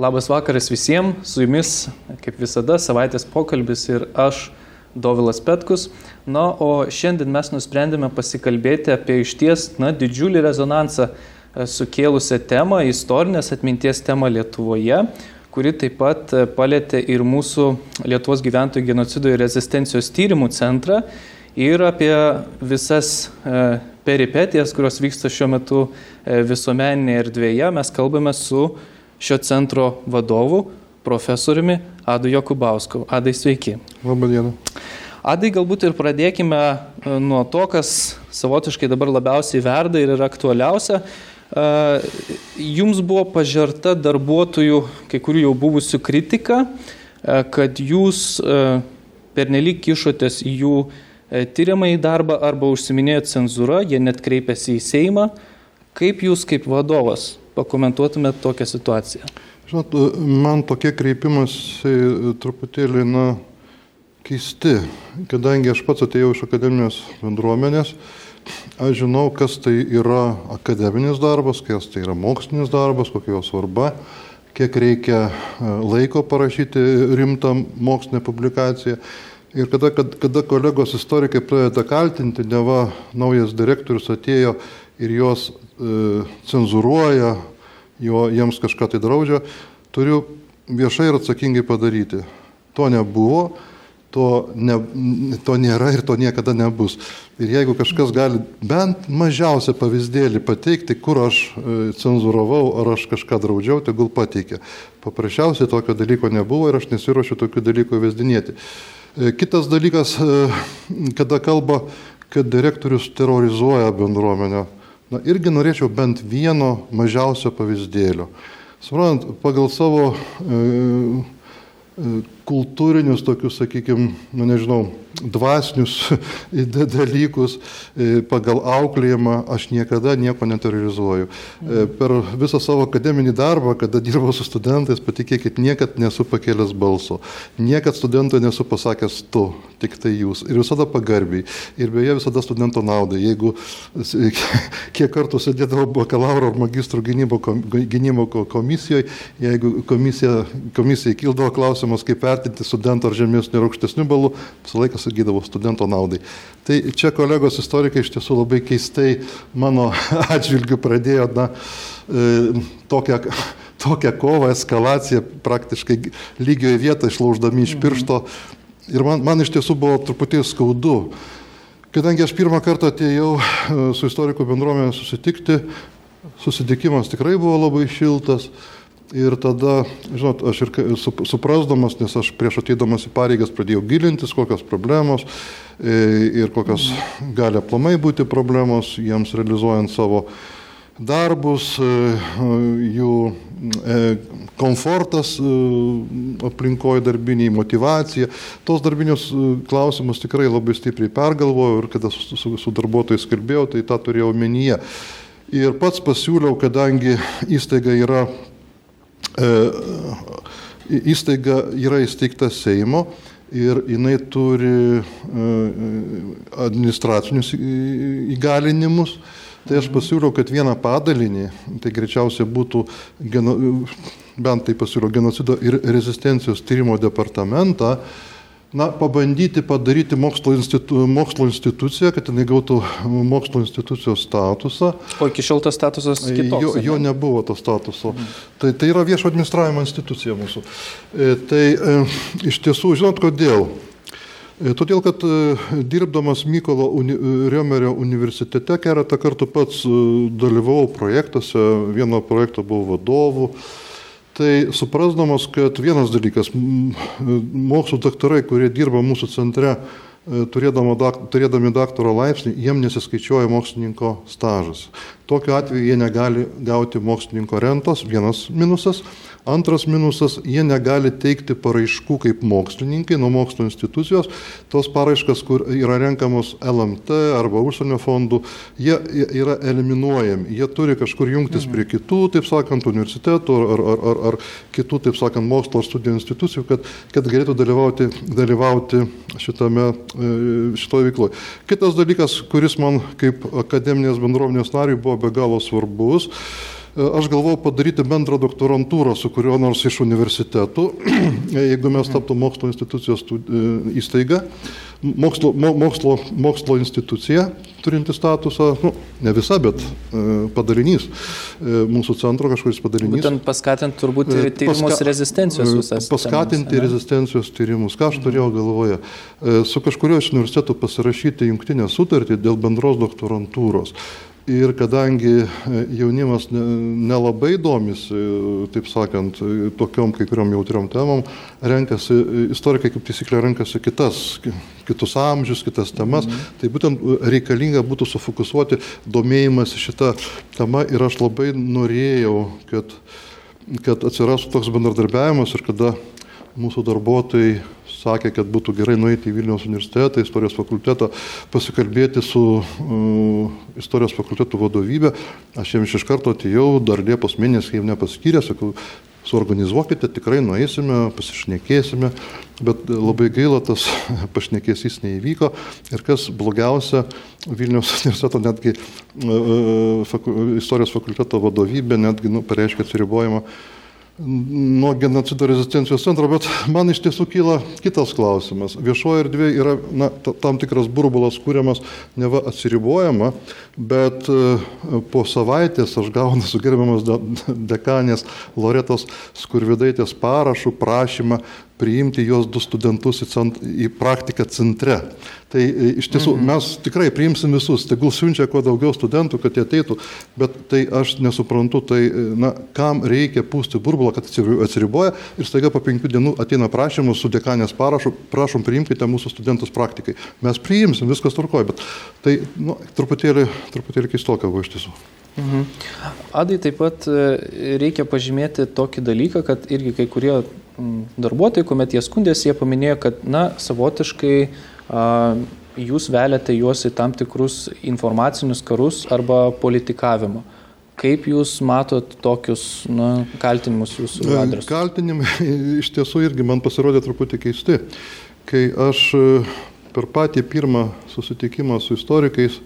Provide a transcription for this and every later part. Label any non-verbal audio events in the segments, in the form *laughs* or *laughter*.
Labas vakaras visiems, su jumis, kaip visada, savaitės pokalbis ir aš, Dovilas Petkus. Na, o šiandien mes nusprendėme pasikalbėti apie išties, na, didžiulį rezonansą e, sukėlusią temą, istorinės atminties temą Lietuvoje, kuri taip pat e, palėtė ir mūsų Lietuvos gyventojų genocido ir rezistencijos tyrimų centrą ir apie visas e, peripetijas, kurios vyksta šiuo metu visuomeninėje erdvėje, mes kalbame su šio centro vadovu, profesoriumi Adu Jokubausku. Adai sveiki. Labadiena. Adai galbūt ir pradėkime e, nuo to, kas savotiškai dabar labiausiai verda ir yra aktualiausia. E, jums buvo pažerta darbuotojų, kai kurių jau buvusių kritika, e, kad jūs pernelyg kišotės į jų tyriamą į darbą arba užsiminėjot cenzūrą, jie net kreipėsi į Seimą. Kaip jūs kaip vadovas pakomentuotumėt tokią situaciją? Žinot, man tokie kreipimas truputėlį, na, keisti, kadangi aš pats atėjau iš akademinės bendruomenės, aš žinau, kas tai yra akademinis darbas, kas tai yra mokslinis darbas, kokia jo svarba, kiek reikia e, laiko parašyti rimtą mokslinę publikaciją. Ir kada, kada, kolegos istorikai pradeda kaltinti, neva naujas direktorius atėjo ir juos e, cenzuruoja, jo, jiems kažką tai draudžia, turiu viešai ir atsakingai padaryti. To nebuvo, to, ne, to nėra ir to niekada nebus. Ir jeigu kažkas gali bent mažiausią pavyzdėlį pateikti, kur aš e, cenzuravau ar aš kažką draudžiau, tegul pateikia. Paprasčiausiai tokio dalyko nebuvo ir aš nesiuošiu tokių dalykų vesdinėti. E, kitas dalykas, kada kalba, kad direktorius terrorizuoja bendruomenę. Na, irgi norėčiau bent vieno mažiausio pavyzdėlio. Suprantant, pagal savo e, e, kultūrinius tokius, sakykime, nu nežinau, dvasinius *laughs* dalykus, e, pagal auklėjimą aš niekada nieko neterrorizuoju. E, per visą savo akademinį darbą, kada dirbau su studentais, patikėkit, niekad nesu pakėlęs balso. Niekad studentui nesu pasakęs tu, tik tai jūs. Ir visada pagarbiai. Ir beje, visada studento naudai. Jeigu *laughs* kiek kartų sėdėdavau bakalauro ar magistro gynybo, gynybo komisijoje, jeigu komisija, komisijai kildavo klausimas, kaip vertinti studentą ar žemesnių ir aukštesnių balų, visą laiką sakydavau studento naudai. Tai čia kolegos istorikai iš tiesų labai keistai mano *laughs* atžvilgių pradėjo na, e, tokią, tokią kovą, eskalaciją praktiškai lygioje vietoje išlauždami iš piršto. Ir man, man iš tiesų buvo truputį skaudu. Kadangi aš pirmą kartą atėjau e, su istorikų bendruomenė susitikti, susitikimas tikrai buvo labai šiltas. Ir tada, žinot, aš ir suprasdamas, nes aš prieš ateidamas į pareigas pradėjau gilintis, kokios problemos e, ir kokios gali aplamai būti problemos jiems realizuojant savo darbus, e, jų e, komfortas aplinkoje darbiniai, motivacija. Tos darbinius klausimus tikrai labai stipriai pergalvojau ir kada su, su, su darbuotojais kalbėjau, tai tą turėjau omenyje. Ir pats pasiūliau, kadangi įstaiga yra įstaiga yra įsteigta Seimo ir jinai turi e, administracinius įgalinimus. Tai aš pasiūliau, kad vieną padalinį, tai greičiausiai būtų, geno, bent tai pasiūliau, genocido ir rezistencijos tyrimo departamentą, na, pabandyti padaryti mokslo, institu, mokslo instituciją, kad jinai gautų mokslo institucijos statusą. O iki šiol tas statusas kitoks? Jo, jo nebuvo to statuso. Mhm. Tai, tai yra viešo administravimo institucija mūsų. E, tai e, iš tiesų, žinot kodėl? E, todėl, kad e, dirbdamas Mykolo uni, Riomerio universitete keletą kartų pats e, dalyvavau projektuose, vieno projekto buvau vadovu. Tai suprasdamas, kad vienas dalykas, mokslo daktarai, kurie dirba mūsų centre, e, turėdami daktaro laipsnį, jiem nesiskaičiuoja mokslininko stažas. Tokiu atveju jie negali gauti mokslininko rentos, vienas minusas. Antras minusas, jie negali teikti paraiškų kaip mokslininkai nuo mokslo institucijos. Tos paraiškas, kur yra renkamos LMT arba užsienio fondų, jie yra eliminuojami. Jie turi kažkur jungtis prie kitų, taip sakant, universitetų ar, ar, ar, ar kitų, taip sakant, mokslo ar studijų institucijų, kad, kad galėtų dalyvauti, dalyvauti šitame, e, šitoje veikloje. Kitas dalykas, kuris man kaip akademinės bendruomenės nariui buvo be galo svarbus, Aš galvojau padaryti bendrą doktorantūrą su kuriuo nors iš universitetų, *clears throat* jeigu mes taptų mokslo institucijos įstaiga, mokslo, mokslo, mokslo institucija, turinti statusą, nu, ne visa, bet padalinys mūsų centro kažkuris padalinys. Būtent paskatinti turbūt ir tyrimus paska, rezistencijos visas. Paskatinti temas, rezistencijos tyrimus. Ką aš turėjau galvoje? Su kažkurio iš universitetų pasirašyti jungtinę sutartį dėl bendros doktorantūros. Ir kadangi e, jaunimas nelabai domisi, taip sakant, tokiom kai kuriuom jautriom temom, renkasi, istorikai kaip taisyklė renkasi kitas, kitus amžius, kitas temas, mhm. tai būtent reikalinga būtų sufokusuoti domėjimas šitą temą ir aš labai norėjau, kad, kad atsirastų toks bendradarbiavimas ir kada mūsų darbuotojai sakė, kad būtų gerai nueiti į Vilniaus universitetą, istorijos fakultetą, pasikalbėti su uh, istorijos fakulteto vadovybė. Aš jiems iš karto atėjau, dar Liepos mėnesį jiems nepaskyrė, sakau, suorganizuokite, tikrai nueisime, pasišnekėsime, bet labai gaila tas *laughs* pašnekėsys neįvyko ir kas blogiausia, Vilniaus universiteto netgi uh, faku, istorijos fakulteto vadovybė netgi nu, pareiškia atsiribojimą nuo genocido rezistencijos centro, bet man iš tiesų kyla kitas klausimas. Viešoje erdvėje yra na, tam tikras burbulas kūriamas, neva atsiribojama, bet e, po savaitės aš gaunu su gerbiamas dekanės Loretos Skurvidaitės parašų prašymą priimti jos du studentus į, cent, į praktiką centre. Tai e, iš tiesų mhm. mes tikrai priimsim visus, tegul siunčia kuo daugiau studentų, kad jie ateitų, bet tai aš nesuprantu, tai e, na, kam reikia pūsti burbulą, kad atsiriboja ir staiga po penkių dienų ateina prašymus su dekanės parašu, prašom priimkite mūsų studentus praktikai. Mes priimsim, viskas tvarkoja, bet tai nu, truputėlį, truputėlį keistoka buvo iš tiesų. Mhm. Adai taip pat e, reikia pažymėti tokį dalyką, kad irgi kai kurie darbuotojai, kuomet jie skundėsi, jie paminėjo, kad, na, savotiškai a, jūs veliate juos į tam tikrus informacinius karus arba politikavimą. Kaip Jūs matot tokius na, kaltinimus Jūsų e, adresu? Kaltinimai *laughs* iš tiesų irgi man pasirodė truputį keisti. Kai aš e, per patį pirmą susitikimą su istorikais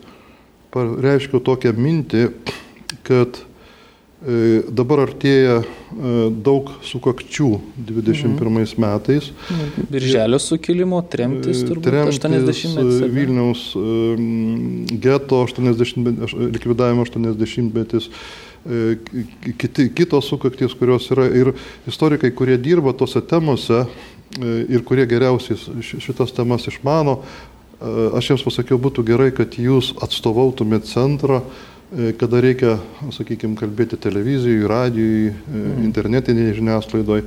reiškiau tokią mintį, kad dabar artėja e, daug sukakčių 21 mhm. metais. Birželio sukilimo, tremtis e, turbūt tremtis, 80-metis. Vilniaus geto 80, likvidavimo 80-metis. Kiti, kitos sukaktys, kurios yra ir istorikai, kurie dirba tose temose ir kurie geriausiai šitas temas išmano, Aš jiems pasakiau, būtų gerai, kad jūs atstovautumėte centrą, e, kada reikia, sakykime, kalbėti televizijai, radijai, e, mhm. internetinėje žiniasklaidoje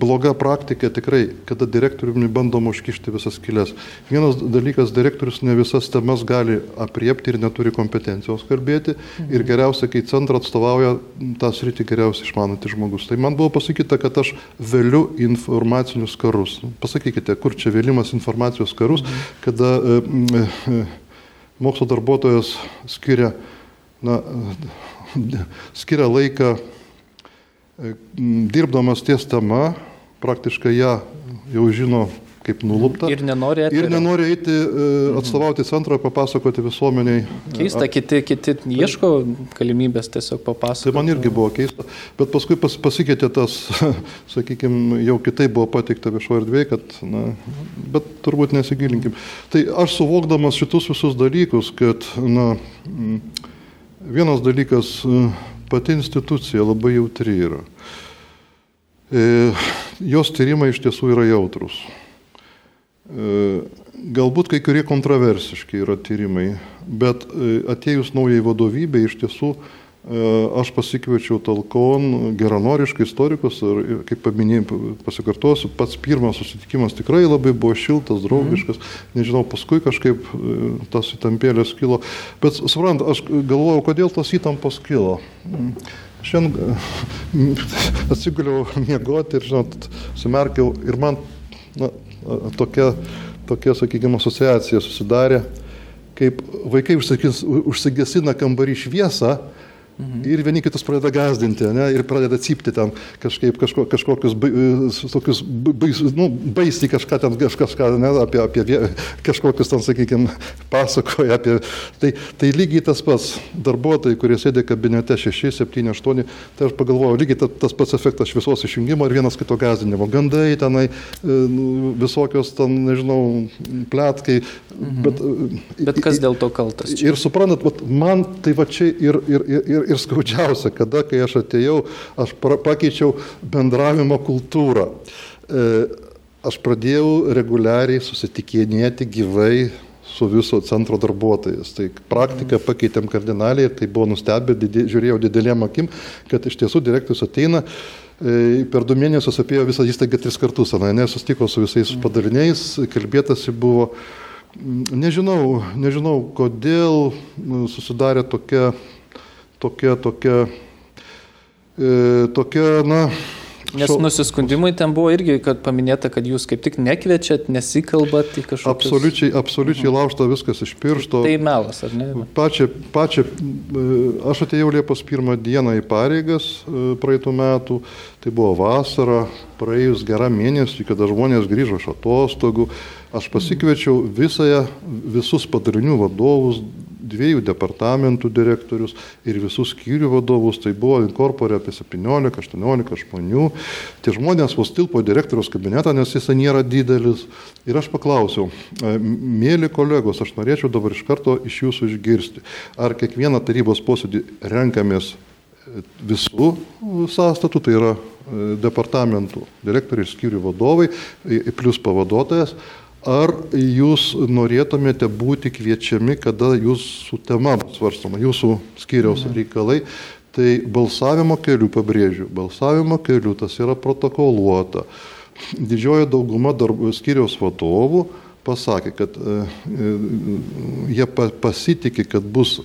bloga praktika tikrai, kada direktoriumi bandoma užkišti visas kilės. Vienas dalykas, direktorius ne visas temas gali apriepti ir neturi kompetencijos kalbėti. Mhm. Ir geriausia, kai centrą atstovauja tą sritį geriausiai išmanantis žmogus. Tai man buvo pasakyta, kad aš vėliu informacinius karus. Pasakykite, kur čia vėlimas informacijos karus, mhm. kada e, e, mokslo darbuotojas skiria, na, skiria laiką E, dirbdamas ties tema, praktiškai ją jau žino kaip nulupta. Ir nenori eiti. Ir nenori eiti atstovauti centrą, papasakoti visuomeniai. Keista, kiti, kiti ieško galimybės tiesiog papasakoti. Tai man irgi buvo keista, bet paskui pas, pasikeitė tas, *laughs* sakykime, jau kitai buvo pateikta viešo erdvėje, kad, na, bet turbūt nesigilinkim. Tai aš suvokdamas šitus visus dalykus, kad, na, vienas dalykas, pati institucija labai jautri yra. E, jos tyrimai iš tiesų yra jautrus. E, galbūt kai kurie kontroversiški yra tyrimai, bet e, atėjus naujai vadovybė iš tiesų aš pasikviečiau talkon geranoriškai istorikus ir, kaip paminėjau, pasikartosiu, pats pirmas susitikimas tikrai labai buvo šiltas, draugiškas, mhm. nežinau, paskui kažkaip tas įtampėlės kilo, bet suprant, aš galvojau, kodėl tas įtampas kilo. Šiandien *laughs* atsiguliau miegoti ir, žinot, sumerkiau ir man na, tokia, tokia, sakykime, asociacija susidarė, kaip vaikai užsigesina kambarį šviesą, Mhm. Ir vieni kitus pradeda gazdinti, ne, ir pradeda cypti ten kažkaip kažko, kažkokius tokius bais, nu, baisiai kažką ten kažką, ne, apie, apie kažkokius ten, sakykime, pasakoja apie. Tai, tai lygiai tas pats darbuotojai, kurie sėdė kabinete 6, 7, 8, tai aš pagalvojau, lygiai tas, tas pats efektas šviesos išjungimo ir vienas kito gazdinimo. Gandai tenai, e, nu, visokios ten, nežinau, plėtkai. Mhm. Bet, bet kas dėl to kaltas? Čia? Ir suprantat, man tai va čia ir, ir, ir, ir, ir skaudžiausia, kada, kai aš atėjau, aš pakeičiau bendravimo kultūrą. E, aš pradėjau reguliariai susitikinėti gyvai su viso centro darbuotojais. Tai praktiką pakeitėm kardinaliai ir tai buvo nustebę, didė, žiūrėjau didelėm akim, kad iš tiesų direktorius ateina, e, per du mėnesius apėjo visą įstaigą tris kartus, ne, sustiko su visais padaliniais, kalbėtasi buvo. Nežinau, nežinau, kodėl susidarė tokia tokia, tokia, e, tokia, na, Nes šo... nusiskundimai ten buvo irgi, kad paminėta, kad jūs kaip tik nekviečiat, nesikalbat į kažkokius... Absoliučiai, absoliučiai mhm. laužta viskas iš piršto. Tai melas, ar ne? Pačia, pačia, e, aš atėjau Liepos pirmą dieną į pareigas e, praeitų metų, tai buvo vasara, praėjus gerą mėnesį, kada žmonės grįžo iš atostogų, aš pasikviečiau visąją, visus padarinių vadovus, dviejų departamentų direktorius ir visus skyrių vadovus, tai buvo inkorporė apie 17-18 žmonių. Tie žmonės vos tilpo direktoriaus kabinetą, nes jis nėra didelis. Ir aš paklausiau, e, mėly kolegos, aš norėčiau dabar iš karto iš jūsų išgirsti, ar kiekvieną tarybos posėdį renkamės e, visų sąstatų, tai yra e, departamentų direktoriai, skyrių vadovai, plus pavaduotojas, Ar jūs norėtumėte būti kviečiami, kada jūsų tema svarstama, jūsų skyriaus mhm. reikalai, tai balsavimo kelių, pabrėžiu, balsavimo kelių tas yra protokoluota. Didžioji dauguma darbų, skyriaus vadovų pasakė, kad e, e, jie pa, pasitikė, kad bus e,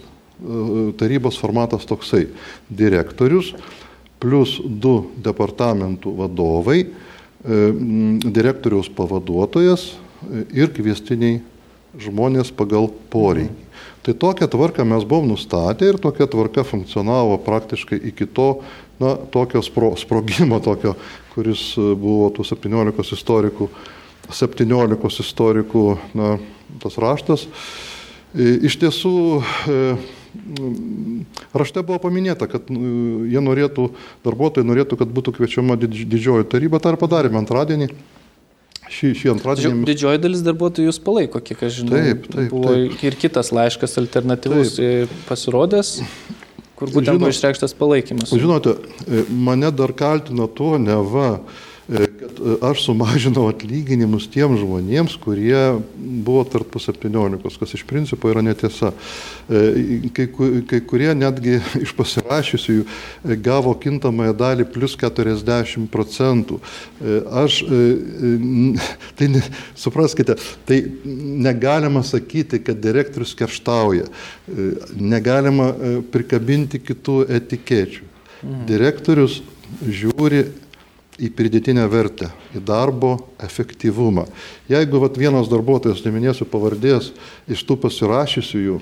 tarybos formatas toksai - direktorius plus du departamentų vadovai, e, direktoriaus pavaduotojas ir kviestiniai žmonės pagal poreikį. Tai tokią tvarką mes buvom nustatę ir tokia tvarka funkcionavo praktiškai iki to, na, tokio spro, sprogimo, tokio, kuris e, buvo tų 17 istorikų, 17 istorikų, na, tas raštas. E, iš tiesų, e, rašte buvo paminėta, kad jie norėtų, darbuotojai norėtų, kad būtų kviečiama didžioji taryba, tą ir padarėme antradienį. Šį, šį antradienį. Didžioji dalis darbuotojų jūs palaiko, kiek aš žinau. Taip, taip. Buvo taip. ir kitas laiškas alternatyvus taip. pasirodęs, kur būtent Žinot, buvo išreikštas palaikymas. Žinote, mane dar kaltino tuo, ne va, E, kad e, aš sumažinau atlyginimus tiem žmonėms, kurie buvo tarp 17, kas iš principo yra netiesa. E, kai, kai kurie netgi *laughs* iš pasirašysiųjų gavo kintamąją dalį plus 40 procentų. Aš, *laughs* tai ne, supraskite, tai negalima sakyti, kad direktorius kerštauja, negalima prikabinti kitų etikečių. Mhm. Direktorius žiūri į pridėtinę vertę, į darbo efektyvumą. Jeigu vat, vienas darbuotojas, neminėsiu pavardės, iš tų pasirašysiųjų,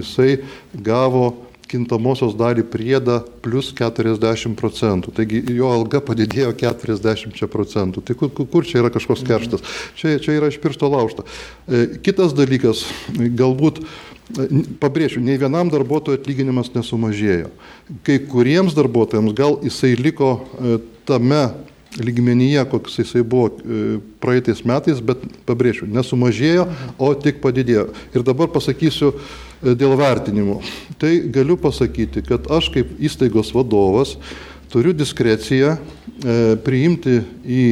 jisai gavo kintamosios dalį priedą plus 40 procentų. Taigi jo alga padidėjo 40 procentų. Tai kur, kur čia yra kažkoks kerštas? Čia, čia yra iš piršto laužta. E, kitas dalykas, galbūt pabrėžiu, nei vienam darbuotojui atlyginimas nesumažėjo. Kai kuriems darbuotojams gal jisai liko e, tame lygmenyje, koks jisai buvo e, praeitais metais, bet pabrėžiu, nesumažėjo, o tik padidėjo. Ir dabar pasakysiu e, dėl vertinimų. Tai galiu pasakyti, kad aš kaip įstaigos vadovas turiu diskreciją priimti į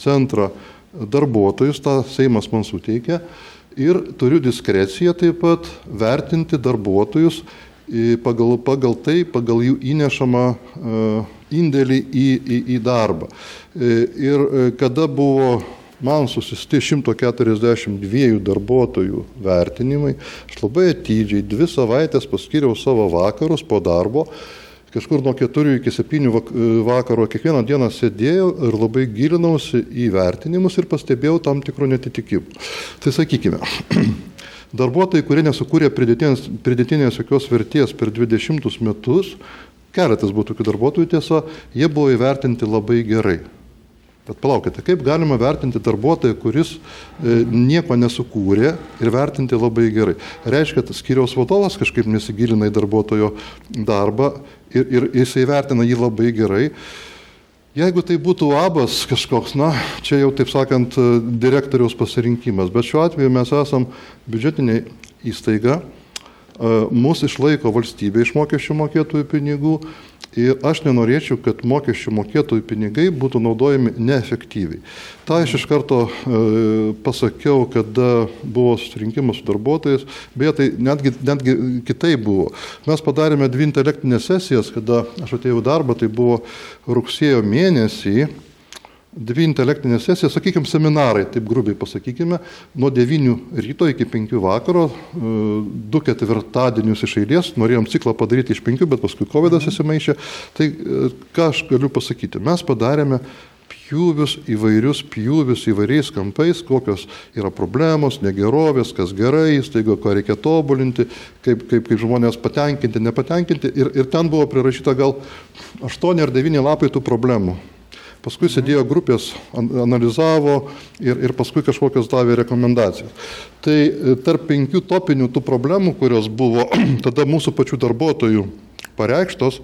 centrą darbuotojus, tą Seimas man suteikia, ir turiu diskreciją taip pat vertinti darbuotojus pagal, pagal tai, pagal jų įnešamą uh, indėlį į, į, į darbą. E, ir e, kada buvo man susisti 142 darbuotojų vertinimai, aš labai atidžiai dvi savaitės paskiriau savo vakarus po darbo, kažkur nuo 4 iki 7 e, vakaro kiekvieną dieną sėdėjau ir labai gilinausi į vertinimus ir pastebėjau tam tikrų netitikimų. Tai sakykime, *clears throat* Darbuotojai, kurie nesukūrė pridėtinės, pridėtinės jokios vertės per 20 metus, keletas buvo tokių darbuotojų tiesa, jie buvo įvertinti labai gerai. Bet palaukite, kaip galima vertinti darbuotoją, kuris e, nieko nesukūrė ir vertinti labai gerai. Reiškia, tas skyriaus vadovas kažkaip nesigilina į darbuotojo darbą ir, ir jisai vertina jį labai gerai. Jeigu tai būtų abas kažkoks, na, čia jau taip sakant, direktoriaus pasirinkimas, bet šiuo atveju mes esam biudžetinė įstaiga, e, mūsų išlaiko valstybė iš mokesčių mokėtojų pinigų Ir aš nenorėčiau, kad mokesčių mokėtojų pinigai būtų naudojami neefektyviai. Ta aš iš karto e, pasakiau, kada buvo susirinkimas su darbuotojais, beje, tai netgi, netgi kitai buvo. Mes padarėme dvi intelektinės sesijas, kada aš atėjau darbą, tai buvo rugsėjo mėnesį dvi intelektinės sesijas, sakykime, seminarai, taip grubiai pasakykime, nuo 9 ryto iki 5 vakaro, e, du ketvirtadienius iš eilės, norėjom ciklą padaryti iš 5, bet paskui COVID įsimaišė. Tai e, ką aš galiu pasakyti, mes padarėme pjūvius, įvairius pjūvius įvairiais kampais, kokios yra problemos, negerovės, kas gerai, staiga, ką reikia tobulinti, kaip, kaip, kaip žmonės patenkinti, nepatenkinti. Ir, ir ten buvo prirašyta gal 8 ar 9 lapai tų problemų. Paskui sėdėjo grupės, analizavo ir, ir paskui kažkokios davė rekomendacijas. Tai e, tarp penkių topinių tų problemų, kurios buvo *clears throat* tada mūsų pačių darbuotojų pareikštos,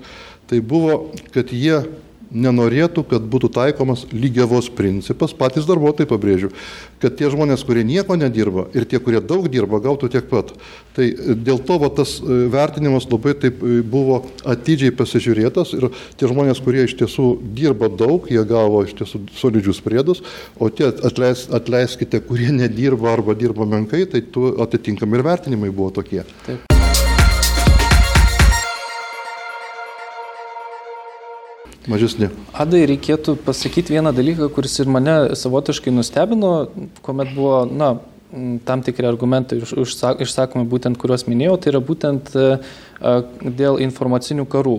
tai buvo, kad jie nenorėtų, kad būtų taikomas lygiavos principas, patys darbuotojai pabrėžiu, kad tie žmonės, kurie nieko nedirba ir tie, kurie daug dirba, gautų tiek pat. Tai e, dėl to va, tas e, vertinimas labai taip e, buvo atidžiai pasižiūrėtas ir tie žmonės, kurie iš tiesų dirba daug, jie gavo iš tiesų solidžius priedus, o tie atleis, atleiskite, kurie nedirba arba dirba menkai, tai tu atitinkami ir vertinimai buvo tokie. Taip. Mažesni. Adai reikėtų pasakyti vieną dalyką, kuris ir mane savotiškai nustebino, kuomet buvo, na, tam tikri argumentai išsakomi būtent, kuriuos minėjau, tai yra būtent e, dėl informacinių karų.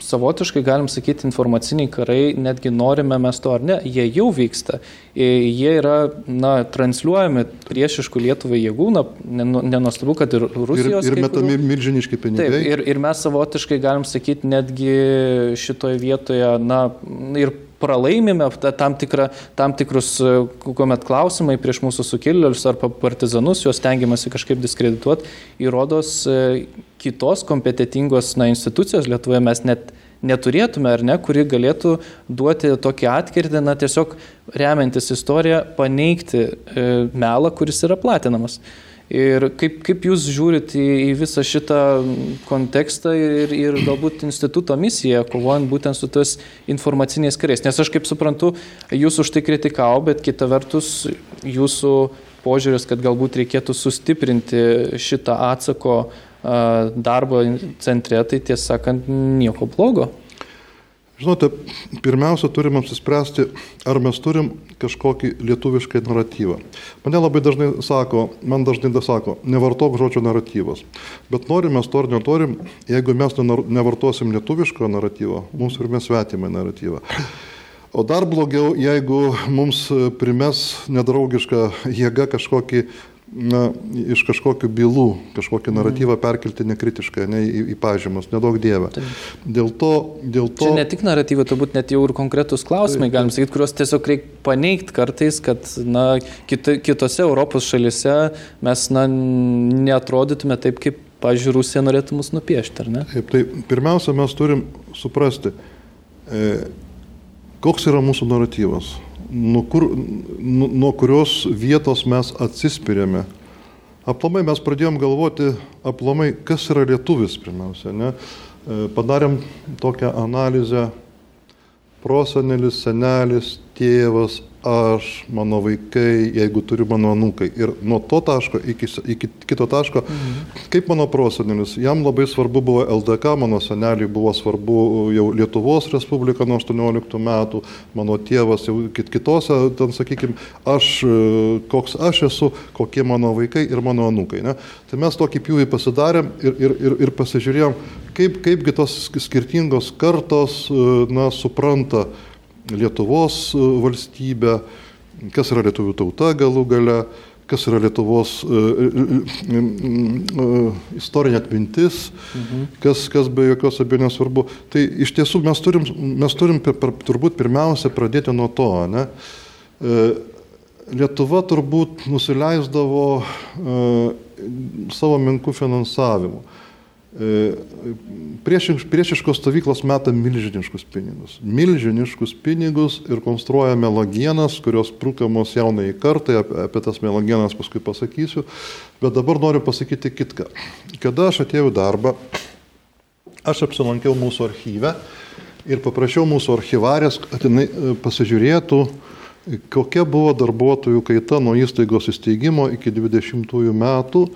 Savotiškai galim sakyti, informaciniai karai, netgi norime mes to ar ne, jie jau vyksta. Jie yra na, transliuojami priešiškų Lietuvai jėgų, na, nenuostabu, kad ir Rusijos. Ir, ir metami kurių, milžiniški pinigai. Taip, ir, ir mes savotiškai galim sakyti, netgi šitoje vietoje, na, ir pralaimime tam, tikrą, tam tikrus, e, kuomet klausimai prieš mūsų sukilėlius ar partizanus, juos tengiamasi kažkaip diskredituoti, įrodos e, kitos kompetitingos na, institucijos Lietuvoje mes net neturėtume ar ne, kuri galėtų duoti tokį atkirtį, na tiesiog remiantis istoriją, paneigti e, melą, kuris yra platinamas. Ir kaip, kaip jūs žiūrit į, į visą šitą kontekstą ir, ir galbūt instituto misiją, kovojant būtent su tos informaciniais kariais? Nes aš kaip suprantu, jūs už tai kritikavo, bet kita vertus jūsų požiūris, kad galbūt reikėtų sustiprinti šitą atsako darbo centre, tai tiesą sakant, nieko blogo. Žinote, pirmiausia, turim apsispręsti, ar mes turim kažkokį lietuvišką naratyvą. Mane labai dažnai sako, man dažnai da sako, nevartok žodžio naratyvas. Bet norim mes to ar netorim, jeigu mes nevartosim lietuviško naratyvo, mums ir mes svetimą naratyvą. O dar blogiau, jeigu mums primes nedraugišką jėgą kažkokį na, iš kažkokių bylų, kažkokį naratyvą perkelti nekritiškai, ne į, į pažymus, nedaug dievę. Dėl to, dėl to... Čia ne tik naratyvai, turbūt net jau ir konkretus klausimai, taip, galim sakyti, kuriuos tiesiog reikia paneigti kartais, kad na, kita, kitose Europos šalise mes na, neatrodytume taip, kaip, pažiūrėjau, Rusija norėtų mus nupiešti, ar ne? Taip, tai pirmiausia, mes turim suprasti, e, koks yra mūsų naratyvas nuo, kur, nu, nuo kurios vietos mes atsispiriame. Aplamai mes pradėjom galvoti, aplamai, kas yra lietuvis pirmiausia. Ne? E, padarėm tokią analizę, prosenelis, senelis, tėvas, aš, mano vaikai, jeigu turiu mano anūkai. Ir nuo to taško iki, iki kito taško, mhm. kaip mano prosenelis, jam labai svarbu buvo LDK, mano seneliui buvo svarbu jau Lietuvos Respublika nuo 18 metų, mano tėvas jau kitose, ten sakykime, aš, koks aš esu, kokie mano vaikai ir mano anūkai. Ne? Tai mes tokį pjūvį pasidarėm ir, ir, ir, ir pasižiūrėjom, kaip, kaipgi tos skirtingos kartos na, supranta, Lietuvos e, valstybę, kas yra lietuvių tauta galų gale, kas yra Lietuvos istorinė atmintis, mhm. kas, kas be jokios abejonės svarbu. Tai iš tiesų mes turim, mes turim per, turbūt pirmiausia pradėti nuo to. Ne? Lietuva turbūt nusileisdavo savo menkų finansavimu. E, priešiš, priešiškos stovyklos meta milžiniškus pinigus. Milžiniškus pinigus ir konstruoja melagienas, kurios prūkamos jaunai kartai, apie, apie tas melagienas paskui pasakysiu. Bet dabar noriu pasakyti kitką. Kada aš atėjau į darbą, aš apsilankiau mūsų archyve ir paprašiau mūsų archivarės, kad jinai e, pasižiūrėtų, kokia buvo darbuotojų kaita nuo įstaigos įsteigimo iki 20 metų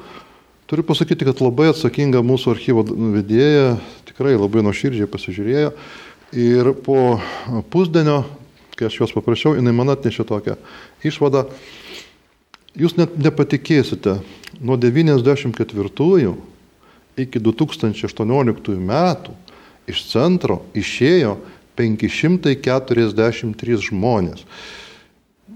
Turiu pasakyti, kad labai atsakinga mūsų archyvo vedėja, tikrai labai nuoširdžiai pasižiūrėjo. Ir po pusdienio, kai aš juos paprašiau, jinai man atnešė tokią išvadą. Jūs net nepatikėsite, nuo 94 iki 2018 metų iš centro išėjo 543 žmonės.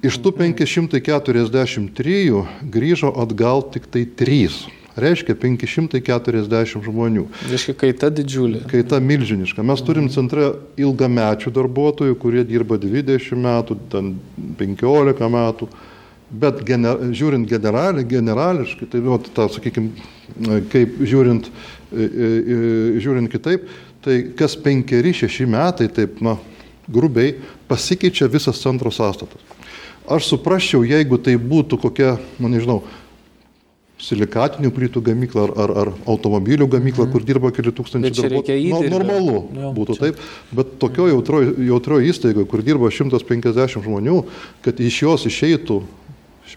Iš tų 543 grįžo atgal tik tai 3 reiškia 540 žmonių. Reiškia kaita didžiulė. Kaita milžiniška. Mes turim centre ilgamečių darbuotojų, kurie dirba 20 metų, ten 15 metų. Bet gener, žiūrint generali, generališkai, tai, nu, ta, sakykime, kaip žiūrint, e, e, žiūrint kitaip, tai kas penkeri, šeši metai, taip, na, grubiai, pasikeičia visas centro sąstatas. Aš suprasčiau, jeigu tai būtų kokia, nu nežinau, silikatinių plytų gamyklą ar, ar, ar automobilių gamyklą, mm. kur dirba keli tūkstančiai darbuotojų. No, normalu jo, būtų čia. taip, bet tokio jautro, jautro įstaigo, kur dirba 150 žmonių, kad iš jos išeitų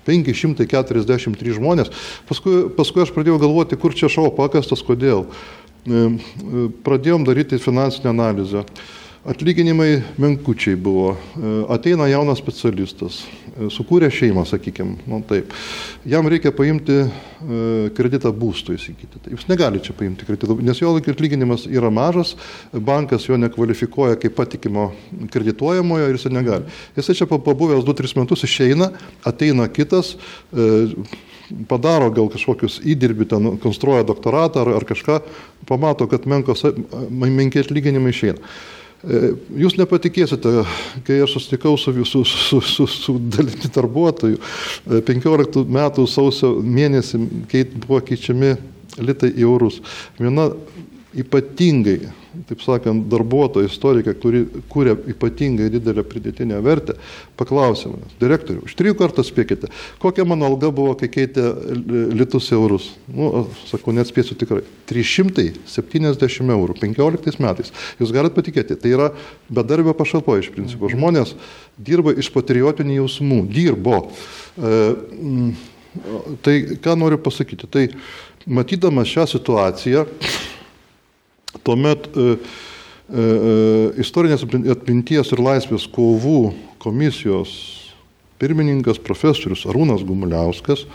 543 žmonės, paskui, paskui aš pradėjau galvoti, kur čia šau pakastas, kodėl. E, pradėjom daryti finansinę analizę. Atlyginimai menkučiai buvo. E, ateina jaunas specialistas, e, sukūrė šeimą, sakykime, nu, taip. Jam reikia paimti e, kreditą būstui įsigyti. Jūs negalite čia paimti kreditą, nes jo atlyginimas yra mažas, bankas jo nekvalifikuoja kaip patikimo kredituojamojo ir jis negali. Jisai čia pabuvęs 2-3 metus išeina, ateina kitas padaro gal kažkokius įdirbį, ten konstruoja doktoratą ar, ar kažką, pamato, kad menkos, menkiai atlyginimai išeina. E, jūs nepatikėsite, kai aš susitikau su visų su, su, su dalimi darbuotojų, 15 e, metų sausio mėnesį buvo keičiami litai į eurus. Viena ypatingai taip sakant, darbuotoja, istorikė, kuri kūrė ypatingai didelę pridėtinę vertę, paklausė manęs, direktoriu, iš trijų kartų spėkite, kokia mano alga buvo, kai keitė litus eurus. Nu, sakau, neatspėsiu tikrai. 370 eurų 15 metais. Jūs galite patikėti, tai yra bedarbio pašalpo iš principo. Žmonės dirba iš patriotinių jausmų, dirbo. E, tai ką noriu pasakyti, tai matydamas šią situaciją, Tuomet e, e, e, istorinės atminties ir laisvės kovų komisijos pirmininkas profesorius Arūnas Gumuliauskas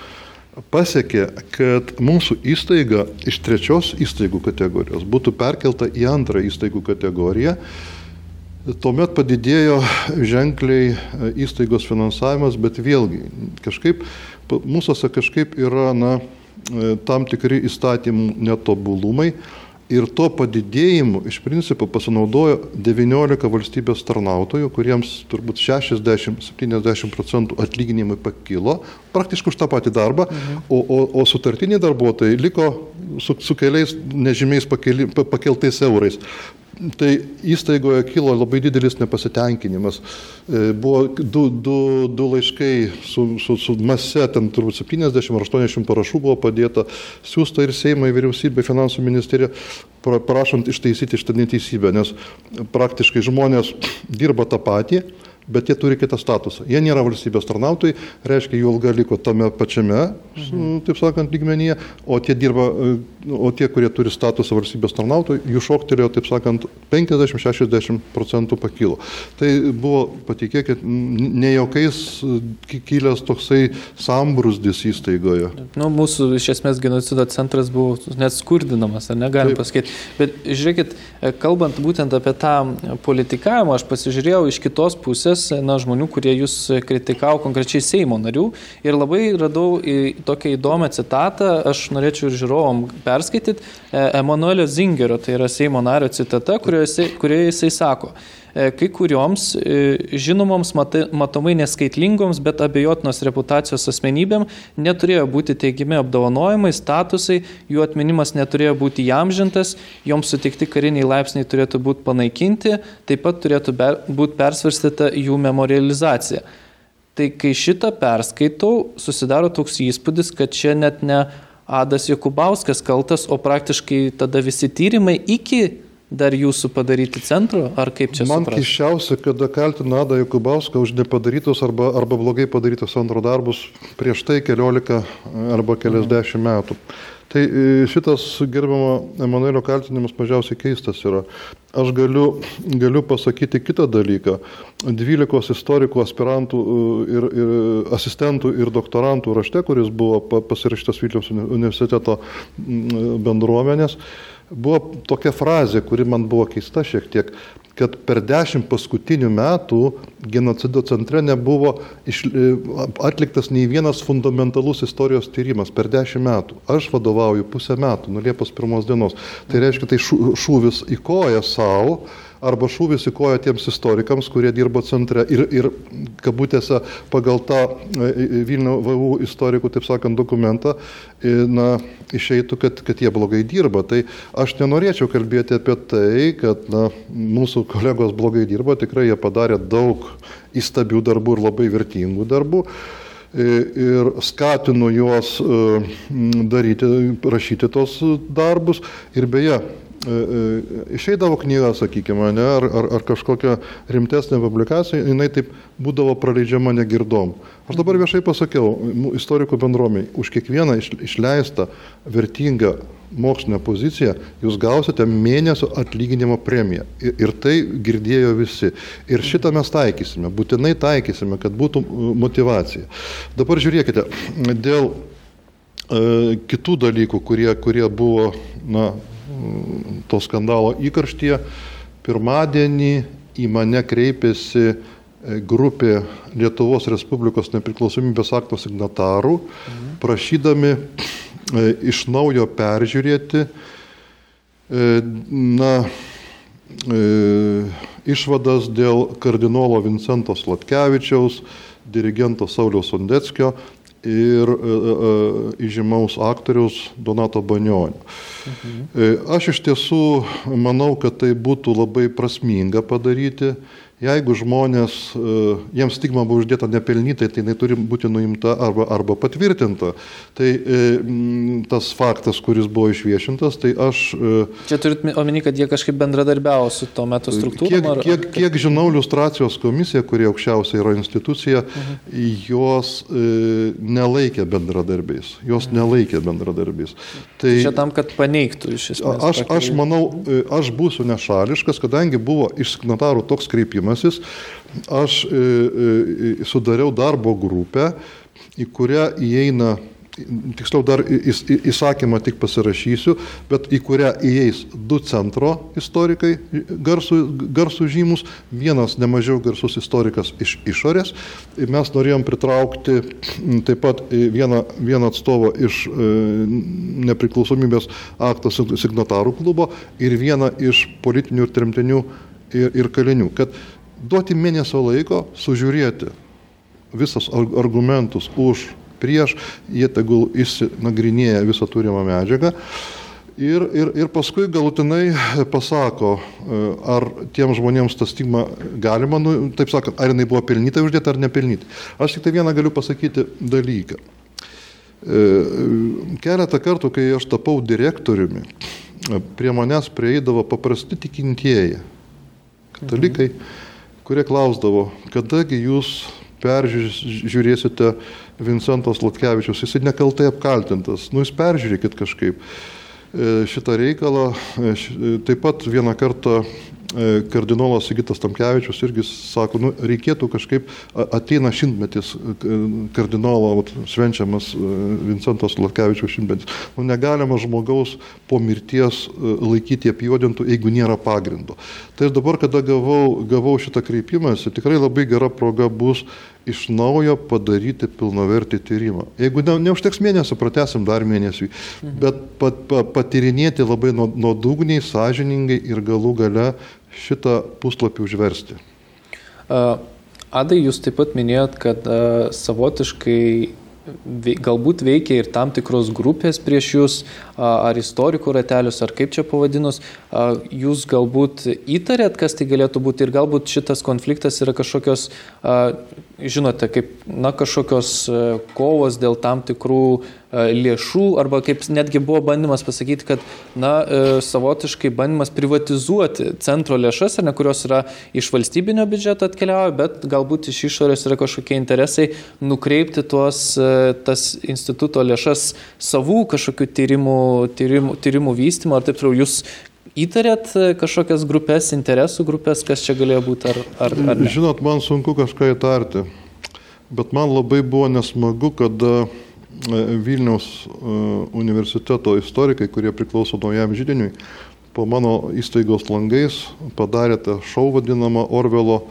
pasiekė, kad mūsų įstaiga iš trečios įstaigų kategorijos būtų perkelta į antrą įstaigų kategoriją. Tuomet padidėjo ženkliai įstaigos finansavimas, bet vėlgi kažkaip mūsųse kažkaip yra na, tam tikri įstatymų netobulumai. Ir to padidėjimu iš principo pasinaudojo 19 valstybės tarnautojų, kuriems turbūt 60-70 procentų atlyginimai pakilo, praktiškai už tą patį darbą, mhm. o, o, o sutartiniai darbuotojai liko su, su keliais nežymiais pakeli, pakeltais eurais. Tai įstaigoje kilo labai didelis nepasitenkinimas. E, buvo du, du, du laiškai su, su, su mase, ten turbūt 70 ar 80 parašų buvo padėta, siūsta ir Seimai, vyriausybė, finansų ministerija, prašant ištaisyti šitą neteisybę, nes praktiškai žmonės dirba tą patį, bet jie turi kitą statusą. Jie nėra valstybės tarnautojai, reiškia, jų alga liko tame pačiame, mhm. taip sakant, lygmenyje, o tie dirba e, o tie, kurie turi statusą valstybės tarnautojų, jų šoktelėjo, taip sakant, 50-60 procentų pakilo. Tai buvo, patikėkit, ne jokiais kilęs toksai sambrusdis įstaigoje. Nu, mūsų iš esmės genocido centras buvo net skurdinamas, ar negalim taip. pasakyti. Bet žiūrėkit, kalbant būtent apie tą politikavimą, aš pasižiūrėjau iš kitos pusės, na, žmonių, kurie jūs kritikavo, konkrečiai Seimo narių, ir labai radau tokią įdomią citatą, aš norėčiau ir žiūrovom perskaityti, e, Emanuelio Zingerio, tai yra Seimo nario citata, kurioje, kurioje jisai sako, e, kai kurioms e, žinomoms matomai neskaitlingoms, bet abejotinos reputacijos asmenybėm neturėjo būti teigiami apdovanojimai, statusai, jų atminimas neturėjo būti jamžintas, joms sutikti kariniai laipsniai turėtų būti panaikinti, taip pat turėtų būti persvarstyta jų memorializacija. Tai kai šitą perskaitau, susidaro toks įspūdis, kad čia net ne Adas Jokubauskas kaltas, o praktiškai tada visi tyrimai iki dar jūsų padaryti centro, ar kaip čia Man keščiausia, kada kaltina Adą Jokubauską už nepadarytus arba, arba blogai padarytus antro darbus prieš tai keliolika arba keliasdešimt metų. Tai e, šitas gerbimo Emanuelio kaltinimas mažiausiai keistas yra. Aš galiu, galiu pasakyti kitą dalyką. 12 istorikų, aspirantų e, ir, ir asistentų ir doktorantų rašte, kuris buvo pasirašytas Vilniaus universiteto bendruomenės, buvo tokia frazė, kuri man buvo keista šiek tiek kad per dešimt paskutinių metų genocido centre nebuvo iš, e, atliktas nei vienas fundamentalus istorijos tyrimas per dešimt metų. Aš vadovauju pusę metų, nuo Liepos pirmos dienos. Tai reiškia, tai šūvis į koją savo arba šūvis į koją tiems istorikams, kurie dirbo centre ir, ir kabutėse pagal tą e, e, Vilnių VU istorikų, taip sakant, dokumentą, e, na, išeitų, kad, kad jie blogai dirba. Tai aš nenorėčiau kalbėti apie tai, kad na, mūsų kolegos blogai dirba, tikrai jie padarė daug įstabių darbų ir labai vertingų darbų ir skatinu juos daryti, rašyti tos darbus. Ir beje, išeidavo knyga, sakykime, ne, ar, ar, ar kažkokia rimtesnė publikacija, jinai taip būdavo praleidžiama negirdom. Aš dabar viešai pasakiau istorikų bendruomeniai, už kiekvieną išleistą vertingą mokslinę poziciją jūs gausite mėnesio atlyginimo premiją. Ir, ir tai girdėjo visi. Ir šitą mes taikysime, būtinai taikysime, kad būtų motivacija. Dabar žiūrėkite, dėl e, kitų dalykų, kurie, kurie buvo, na, to skandalo įkarštyje. Pirmadienį į mane kreipėsi e, grupė Lietuvos Respublikos nepriklausomybės akto signatarų, prašydami e, iš naujo peržiūrėti e, na, išvadas dėl kardinolo Vincento Slatkevičiaus, dirigento Sauliaus Sondeckio ir e, e, įžymaus aktoriaus Donato Banionio. Mhm. Aš iš tiesų manau, kad tai būtų labai prasminga padaryti Jeigu žmonės, e, jiems stigma buvo uždėta nepelnytai, tai jinai turi būti nuimta arba, arba patvirtinta. Tai e, tas faktas, kuris buvo išviešintas, tai aš... E, Čia turit omeny, kad jie kažkaip bendradarbiavo su tuo metu struktūra? Kiek, ar, kiek, kiek žinau, iliustracijos komisija, kurie aukščiausia yra institucija, mhm. jos nelaikė bendradarbiais. Jos mhm. nelaikė bendradarbiais. Tai čia tam, kad paneigtų iš esmės. Aš, aš manau, aš būsiu nešališkas, kadangi buvo iš signatarų toks kreipimas kreipimasis, aš e, e, sudariau darbo grupę, į kurią įeina tiksliau dar įsakymą tik pasirašysiu, bet į kurią įeis du centro istorikai, garsų, garsų žymus, vienas nemažiau garsus istorikas iš išorės. Mes norėjom pritraukti taip pat vieną, vieną atstovą iš e, nepriklausomybės akto signatarų klubo ir vieną iš politinių ir tremtinių ir, ir kalinių. Kad duoti mėnesio laiko sužiūrėti visus argumentus už, prieš, jie tegul išsinagrinėja visą turimą medžiagą. Ir, ir, ir paskui galutinai pasako, e, ar tiem žmonėms tą stigmą galima, nu, taip sakant, ar jinai buvo pelnytai uždėta ar nepelnytai. Aš tik tai vieną galiu pasakyti dalyką. E, keletą kartų, kai aš tapau direktoriumi, prie manęs prieidavo paprasti tikintieji, katalikai. Mhm kurie klausdavo, kadagi jūs peržiūrėsite Vincentos Latkevičius, jisai nekaltai apkaltintas, nu jūs peržiūrėkit kažkaip. šitą reikalą. Taip pat vieną kartą E, kardinolas Sigitas Tamkevičius irgi sako, nu, reikėtų kažkaip, ateina šimtmetis e, kardinolo vat, švenčiamas e, Vincentos Latkevičiaus šimtmetis. Nu, negalima žmogaus po mirties laikyti apjuodintų, jeigu nėra pagrindo. Tai dabar, kada gavau, gavau šitą kreipimąsi, tikrai labai gera proga bus iš naujo padaryti pilnavertį tyrimą. Jeigu ne, neužteks mėnesio, pratesim dar mėnesį, mhm. bet pat, pat, patirinėti labai nuodugniai, sąžiningai ir galų gale šitą puslapį užversti. Adai, jūs taip pat minėjot, kad savotiškai galbūt veikia ir tam tikros grupės prieš jūs, ar istorikų ratelius, ar kaip čia pavadinus, jūs galbūt įtarėt, kas tai galėtų būti ir galbūt šitas konfliktas yra kažkokios, žinote, kaip, na, kažkokios kovos dėl tam tikrų lėšų, arba kaip netgi buvo bandymas pasakyti, kad, na, savotiškai bandymas privatizuoti centro lėšas, ne, kurios yra iš valstybinio biudžeto atkeliauja, bet galbūt iš išorės yra kažkokie interesai nukreipti tuos, tas instituto lėšas savų kažkokių tyrimų tyrimų, tyrimų vystymo ar taip toliau. Jūs įtarėt kažkokias grupės, interesų grupės, kas čia galėjo būti ar, ar, ar ne? Žinot, man sunku kažką įtarti, bet man labai buvo nesmagu, kad e, Vilniaus e, universiteto istorikai, kurie priklauso naujam žydiniui, po mano įstaigos langais padarė tą šau vadinamą Orvelo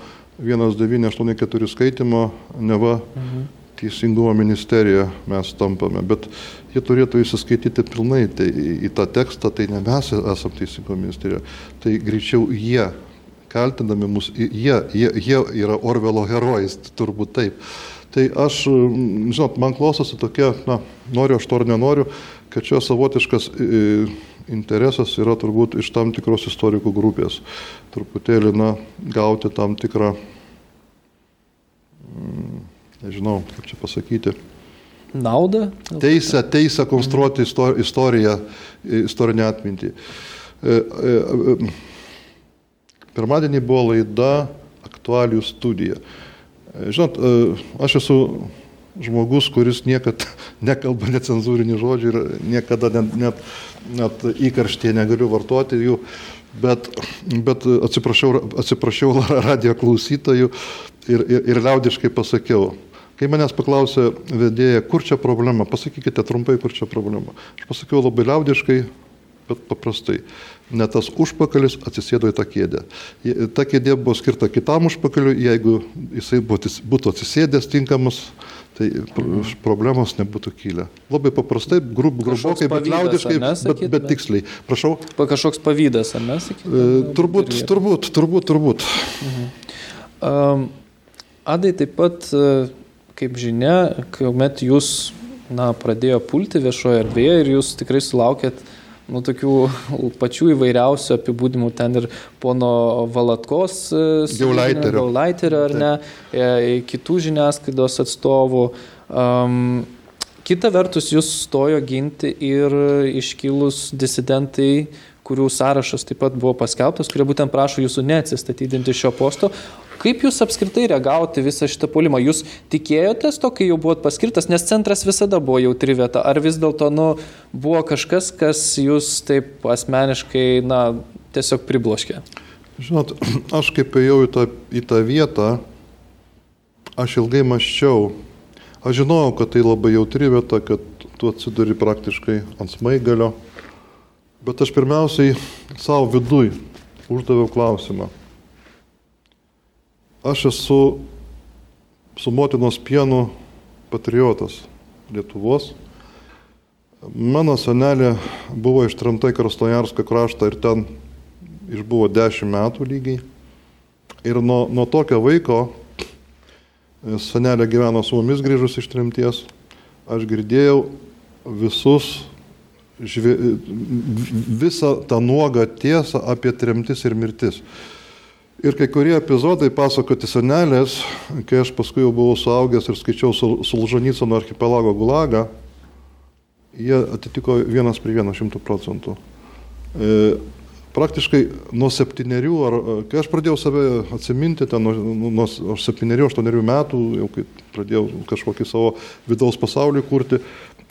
1984 skaitimą, neva mhm teisingumo ministerija mes tampame, bet jie turėtų įsiskaityti pilnai tai, į tą tekstą, tai ne mes esame teisingumo ministerija, tai greičiau jie, kaltinami mus, jie, jie, jie yra Orvelo herojais, turbūt taip. Tai aš, žinot, man klostosi tokia, na, noriu aš to ar nenoriu, kad čia savotiškas interesas yra turbūt iš tam tikros istorikų grupės. Truputėlį, na, gauti tam tikrą nežinau, kaip čia pasakyti. Naudą? Teisę, teisę konstruoti istoriją, istorinę atmintį. E, e, e, pirmadienį buvo laida aktualių studija. Žinot, aš esu žmogus, kuris niekada *laughs* nekalba necenzūrinį žodžių ir niekada net, net, net įkarštėje negaliu vartoti jų, bet, bet atsiprašiau, atsiprašiau *laughs* radio klausytojų ir, ir, ir liaudiškai pasakiau, Kai manęs paklausė vedėja, kur čia problema, pasakykite trumpai, kur čia problema. Aš pasakiau labai liaudiškai, bet paprastai. Ne tas užpakalis atsisėdo į tą kėdę. Ta kėdė buvo skirta kitam užpakaliui, jeigu jisai būtų atsisėdęs tinkamas, tai problemos nebūtų kilę. Labai paprastai, grub, grubokai, bet liaudiškai, bet, bet tiksliai. Prašau. Kažkoks pavydas, ar ne? E, turbūt, turbūt, turbūt, turbūt. Mhm. Um, Adai taip pat uh, kaip žinia, kuomet jūs na, pradėjo pulti viešoje erdvėje ir jūs tikrai sulaukėt nu, tokių pačių įvairiausių apibūdimų, ten ir pono Valatkos, Gaulaiterio, ar ne, e, kitų žiniasklaidos atstovų. Um, kita vertus, jūs stojo ginti ir iškilus disidentai, kurių sąrašas taip pat buvo paskelbtas, kurie būtent prašo jūsų neatsistatydinti šio posto, Kaip jūs apskritai reagavote visą šitą polimą? Jūs tikėjotės to, kai jau buvot paskirtas, nes centras visada buvo jautri vieta, ar vis dėlto nu, buvo kažkas, kas jūs taip asmeniškai na, tiesiog pribloškė? Žinot, *clears throat* aš kaip ėjau į tą, į tą vietą, aš ilgai maščiau. Aš žinojau, kad tai labai jautri vieta, kad tu atsiduri praktiškai ant smaigalio. Bet aš pirmiausiai savo viduj uždaviau klausimą Aš esu su motinos pienu patriotas Lietuvos. Mano senelė buvo ištramta į Krasnojarską kraštą ir ten išbuvo 10 metų lygiai. Ir nuo, nuo tokio vaiko e, senelė gyveno su mumis grįžus iš trimties. Aš girdėjau visus, žvė, visą tą nuogą tiesą apie trimtis ir mirtis. Ir kai kurie epizodai pasakoti senelės, kai aš paskui jau buvau suaugęs ir skaičiau Sulžanycono archipelago gulagą, jie atitiko vienas prie vieno šimtų procentų. E, praktiškai nuo septyniarių, ar kai aš pradėjau save atsiminti, ten nuo, nuo septyniarių, aštuonerių metų, jau kai pradėjau kažkokį savo vidaus pasaulį kurti,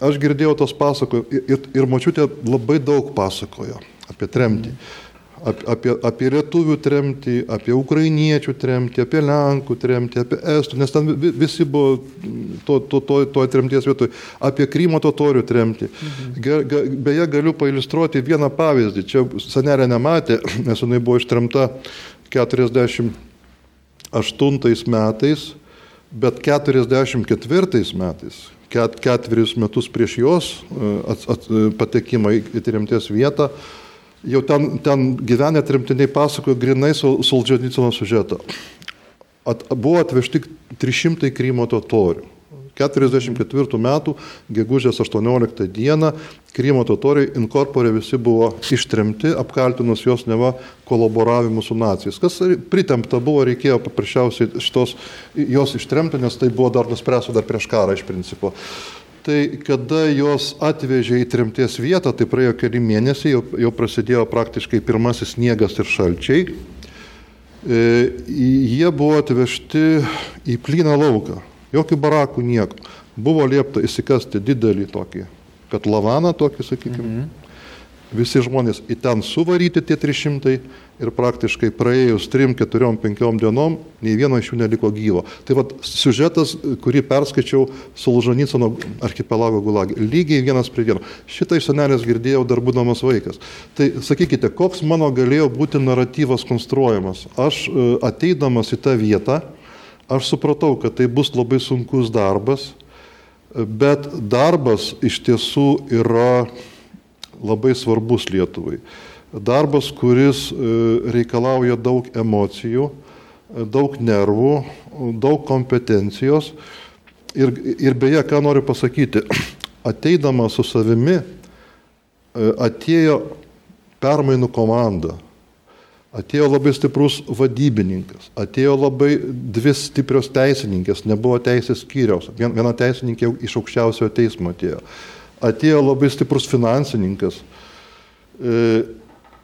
aš girdėjau tos pasakojo ir, ir mačiutė labai daug pasakojo apie tremtį. Apie, apie lietuvių tremtį, apie ukrainiečių tremtį, apie lenkų tremtį, apie estų, nes ten visi buvo to, to, to, to tremties vietoj, apie Krymo totorių tremtį. Mhm. Beje, galiu pailustruoti vieną pavyzdį. Čia senelė nematė, *clears throat* nes jinai buvo ištremta 48 metais, bet 44 metais ket, ketverius metus prieš jos e, at, at, e, patekimą į tremties vietą, jau ten, ten gyvenę tremtiniai pasakojo grinai Solženicono sužetą. At, buvo atvežti 300 Krymo totorių. 44 metų, gegužės 18 dieną, Krymo totoriai inkorporė visi buvo ištremti, apkaltinus jos neva kolaboravimu su nacijais. Kas pritempta buvo, reikėjo paprasčiausiai šitos jos ištremti, nes tai buvo dar nuspręsta dar prieš karą iš principo. Tai kada jos atvežė į tremties vietą, tai praėjo keli mėnesiai, jau, jau prasidėjo praktiškai pirmasis sniegas ir šalčiai. E, jie buvo atvežti į plyną lauką jokių barakų, nieko. Buvo liepta įsikasti didelį tokį katlavaną, tokį, sakykime. Mhm. Visi žmonės į ten suvaryti tie 300 ir praktiškai praėjus 3, 4, 5 dienom, nei vieno iš jų neliko gyvo. Tai vad siužetas, kurį perskaičiau Solžanycono archipelago gulagį. Lygiai vienas prie vieno. Šitą iš senelės girdėjau dar būdamas vaikas. Tai sakykite, koks mano galėjo būti naratyvas konstruojamas. Aš e, ateidamas į tą vietą, Aš supratau, kad tai bus labai sunkus darbas, bet darbas iš tiesų yra labai svarbus Lietuvai. Darbas, kuris e, reikalauja daug emocijų, daug nervų, daug kompetencijos. Ir, ir beje, ką noriu pasakyti, *clears throat* ateidama su savimi, e, atėjo permainų komanda Atėjo labai stiprus vadybininkas, atėjo labai dvi stiprios teisininkės, nebuvo teisės skyriaus, viena teisininkė iš aukščiausiojo teismo atėjo. Atėjo labai stiprus finansininkas. E,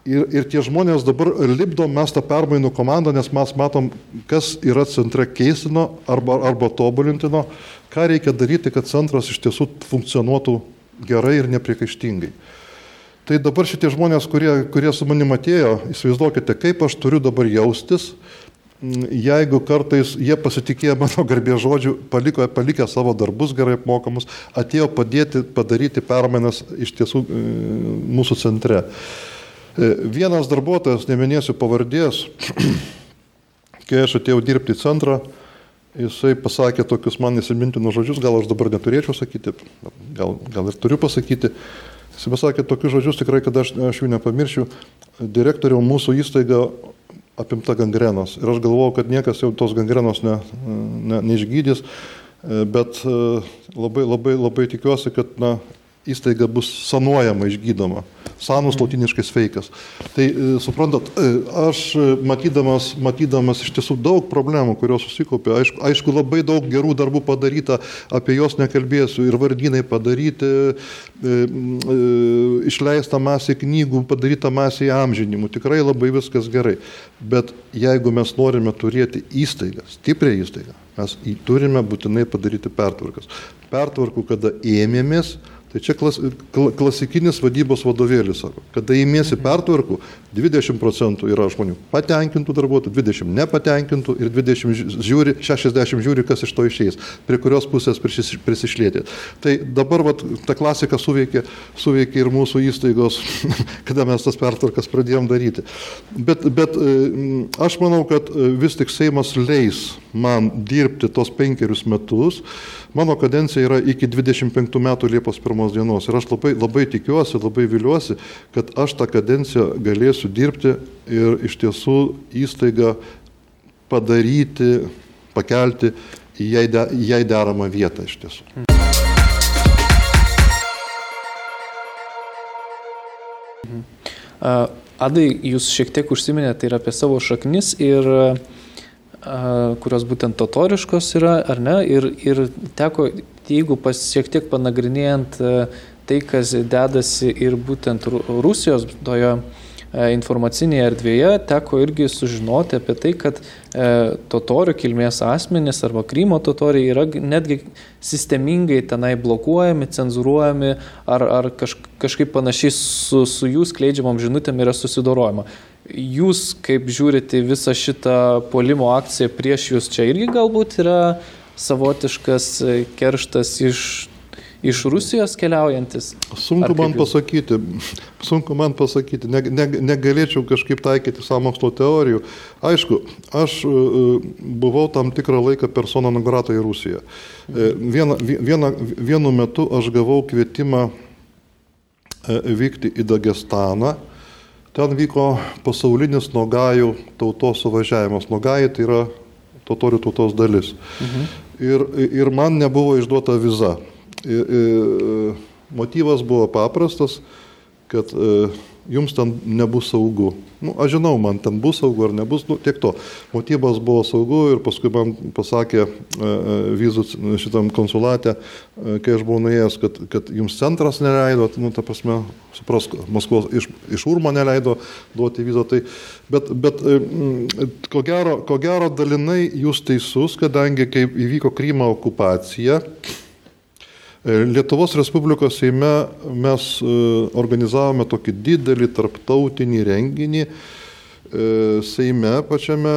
ir, ir tie žmonės dabar lipdo mes tą permainų komandą, nes mes matom, kas yra centre keistino arba, arba tobulintino, ką reikia daryti, kad centras iš tiesų funkcionuotų gerai ir nepriekaištingai. Tai dabar šitie žmonės, kurie, kurie su manimi atėjo, įsivaizduokite, kaip aš turiu dabar jaustis, jeigu kartais jie pasitikėjo mano garbės žodžių, paliko, palikę savo darbus gerai apmokamus, atėjo padėti padaryti permainas iš tiesų e, mūsų centre. E, vienas darbuotojas, neminėsiu pavardės, *clears throat* kai aš atėjau dirbti į centrą, jisai pasakė tokius man įsimintinus žodžius, gal aš dabar neturėčiau sakyti, gal, gal ir turiu pasakyti. Jis pasakė tokius žodžius tikrai, kad aš, aš jų nepamiršiu. Direktoriau mūsų įstaiga apimta gangrenos. Ir aš galvojau, kad niekas jau tos gangrenos ne, ne, neišgydys, bet labai, labai, labai tikiuosi, kad na, įstaiga bus sanuojama, išgydoma. Sanus latiniškai sveikas. Tai e, suprantat, e, aš e, matydamas, matydamas iš tiesų daug problemų, kurios susikaupė, aišku, aišku, labai daug gerų darbų padaryta, apie juos nekalbėsiu, ir vardynai padaryti, išleista masė knygų, padaryta masė įamžinimų, tikrai labai viskas gerai. Bet jeigu mes norime turėti įstaigą, stiprią įstaigą, mes turime būtinai padaryti pertvarkas. Pertvarkų, kada ėmėmės, Tai čia klas, klasikinis vadybos vadovėlis sako, kada įmėsi pertvarkų, 20 procentų yra žmonių patenkintų darbuotojų, 20 nepatenkintų ir 20 žiūri, 60 žiūri, kas iš to išeis, prie kurios pusės prisišlėti. Tai dabar vat, ta klasika suveikė, suveikė ir mūsų įstaigos, *laughs* kada mes tas pertvarkas pradėjom daryti. Bet, bet e, aš manau, kad e, vis tik Seimas leis man dirbti tos penkerius metus. Mano kadencija yra iki 25 metų Liepos 1 dienos. Ir aš labai, labai tikiuosi, labai viliuosi, kad aš tą kadenciją galėsiu dirbti ir iš tiesų įstaigą padaryti, pakelti į jai, de, jai deramą vietą iš tiesų. Adai, jūs šiek tiek užsiminėte ir apie savo šaknis ir kurios būtent totoriškos yra, ar ne, ir, ir teko, jeigu pas šiek tiek panagrinėjant tai, kas dedasi ir būtent Rusijos toje informacinėje erdvėje teko irgi sužinoti apie tai, kad e, totorių kilmės asmenys arba Krymo totoriai yra netgi sistemingai tenai blokuojami, cenzuruojami ar, ar kaž, kažkaip panašiai su, su jų skleidžiamom žinutėm yra susidorojama. Jūs kaip žiūrite visą šitą polimo akciją prieš jūs čia irgi galbūt yra savotiškas kerštas iš iš Rusijos keliaujantis? Sunku man pasakyti, sunku man pasakyti, ne, ne, negalėčiau kažkaip taikyti samokslo teorijų. Aišku, aš e, buvau tam tikrą laiką persona nagrata į Rusiją. E, viena, viena, vienu metu aš gavau kvietimą e, vykti į Dagestaną. Ten vyko pasaulinis nogajų tautos suvažiavimas. Nogajai tai yra totorių tautos dalis. Mhm. Ir, ir man nebuvo išduota viza. Motyvas buvo paprastas, kad e, jums ten nebus saugu. Nu, aš žinau, man ten bus saugu ar nebus, nu, tiek to. Motyvas buvo saugu ir paskui man pasakė e, e, vizų šitam konsulate, kai aš buvau nuėjęs, kad, kad jums centras neleido, nu, ta prasme, suprask, Maskvos iš, iš Urmo neleido duoti vizą. Tai, bet bet ko, gero, ko gero dalinai jūs teisus, kadangi kai įvyko Krymo okupacija, E, Lietuvos Respublikos Seime mes e, organizavome tokį didelį tarptautinį renginį. E, Seime pačiame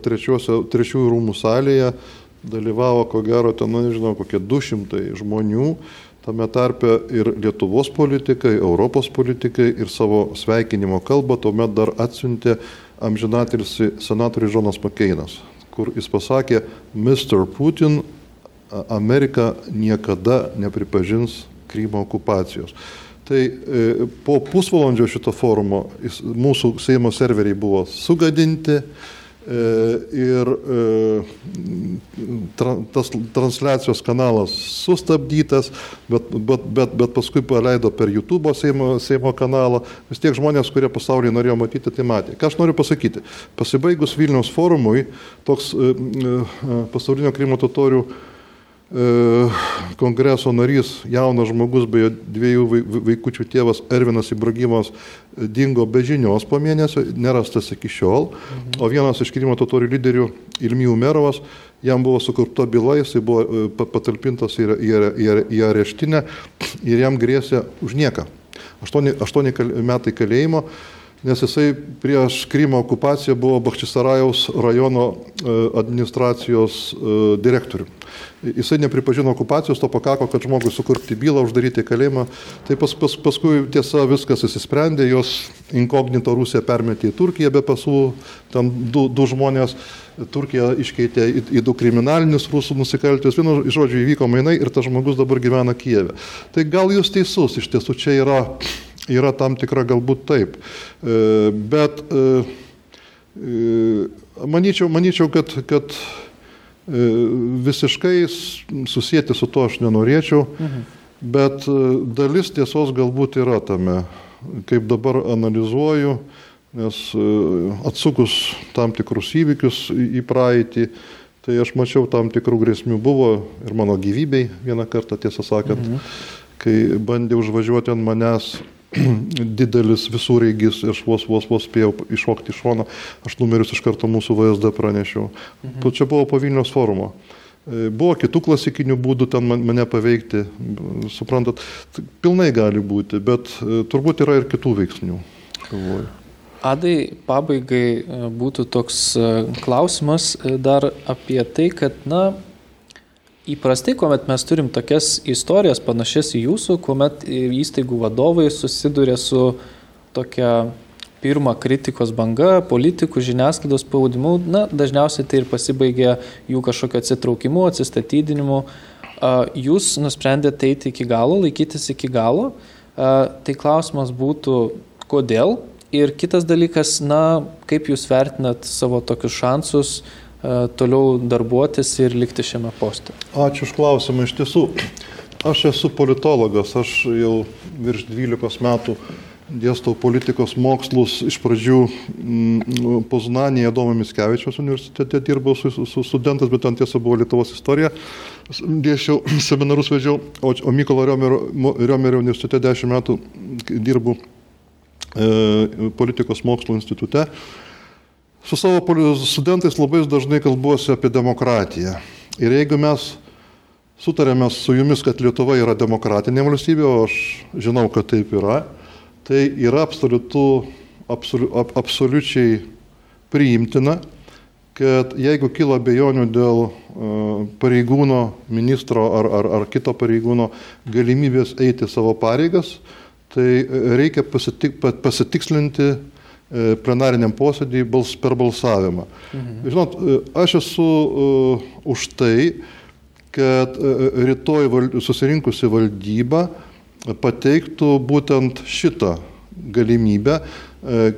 trečiųjų rūmų salėje dalyvavo, ko gero, ten, nežinau, kokie 200 žmonių, tame tarpe ir Lietuvos politikai, Europos politikai ir savo sveikinimo kalbą tuomet dar atsiuntė amžinatilsi senatorius Žonas Makeinas, kur jis pasakė, Mr. Putin, Amerika niekada nepripažins Krymo okupacijos. Tai e, po pusvalandžio šito forumo mūsų Seimo serveriai buvo sugadinti e, ir e, tas transliacijos kanalas sustabdytas, bet, bet, bet, bet paskui paleido per YouTube Seimo, Seimo kanalą. Vis tiek žmonės, kurie pasaulyje norėjo matyti, tai matė. Ką aš noriu pasakyti? Pasibaigus Vilniaus forumui, toks pasaulinio Krymo totorių kongreso narys, jaunas žmogus, beje, dviejų vaikučių tėvas Ervinas Ibragimas e, dingo be žinios po mėnesio, nerastas iki šiol, mhm. o vienas iš Krymo totorių lyderių, Ilmijų Merovas, jam buvo sukurta byla, jisai buvo e, patalpintas į, į, į, į areštinę ir jam grėsė už nieką. Aštuoni, aštuoni metai kalėjimo nes jisai prieš Krymo okupaciją buvo Bakčisarajaus rajono e, administracijos e, direktoriumi. Jisai nepripažino okupacijos, to pakako, kad žmogui sukurti bylą, uždaryti kalėjimą. Tai pas, pas, paskui tiesa viskas įsisprendė, jos inkognito Rusija permetė į Turkiją be pasų, ten du, du žmonės. Turkija iškeitė į, į du kriminalinius rusų nusikaltėlius. Vienu žodžiu įvyko mainai ir tas žmogus dabar gyvena Kijeve. Tai gal jūs teisus, iš tiesų čia yra yra tam tikra galbūt taip. E, bet e, e, manyčiau, manyčiau kad, kad visiškai susijęti su to aš nenorėčiau, mhm. bet dalis tiesos galbūt yra tame, kaip dabar analizuoju, nes atsukus tam tikrus įvykius į praeitį, tai aš mačiau tam tikrų grėsmių buvo ir mano gyvybei vieną kartą, tiesą sakant, mhm. kai bandė užvažiuoti ant manęs *clears throat* didelis visureigis ir aš vos vos vos spėjau iššokti iš šono, aš numerius iš karto mūsų VSD pranešiau. Mhm. Čia buvo po Vilnius forumo. E, buvo kitų klasikinių būdų ten mane paveikti, suprantat, pilnai gali būti, bet e, turbūt yra ir kitų veiksnių. Galvoju. Adai, pabaigai e, būtų toks klausimas dar apie tai, kad, na, Įprastai, kuomet mes turim tokias istorijas panašias į jūsų, kuomet įstaigų vadovai susiduria su tokia pirma kritikos banga, politikų, žiniasklaidos spaudimu, na, dažniausiai tai ir pasibaigia jų kažkokio atsitraukimu, atsistatydinimu. Jūs nusprendėte eiti iki galo, laikytis iki galo. Tai klausimas būtų, kodėl? Ir kitas dalykas, na, kaip jūs vertinat savo tokius šansus E, toliau darbuotis ir likti šiame poste? Ačiū už klausimą. Iš tiesų, aš esu politologas, aš jau virš 12 metų dėstau politikos mokslus. Iš pradžių mm, Poznanėje Domo Miskevičiaus universitete dirbau su, su studentas, bet ten tiesa buvo Lietuvos istorija. Dėšiau *clears throat* seminarus vedžiau, o, o Mykolo Riomerio, Riomerio universitete 10 metų dirbu politikos mokslo institute. Su savo studentais labai dažnai kalbuosi apie demokratiją. Ir jeigu mes sutarėme su jumis, kad Lietuva yra demokratinė valstybė, o aš žinau, kad taip yra, tai yra absoliutų, absoliu, absoliučiai priimtina, kad jeigu kilo bejonių dėl uh, pareigūno, ministro ar, ar, ar kito pareigūno galimybės eiti savo pareigas, tai reikia pasitik, pasitikslinti plenariniam posėdį bals, per balsavimą. Mhm. Žinot, uh, aš esu uh, už tai, kad rytoj val, susirinkusi valdyba pateiktų būtent šitą galimybę uh,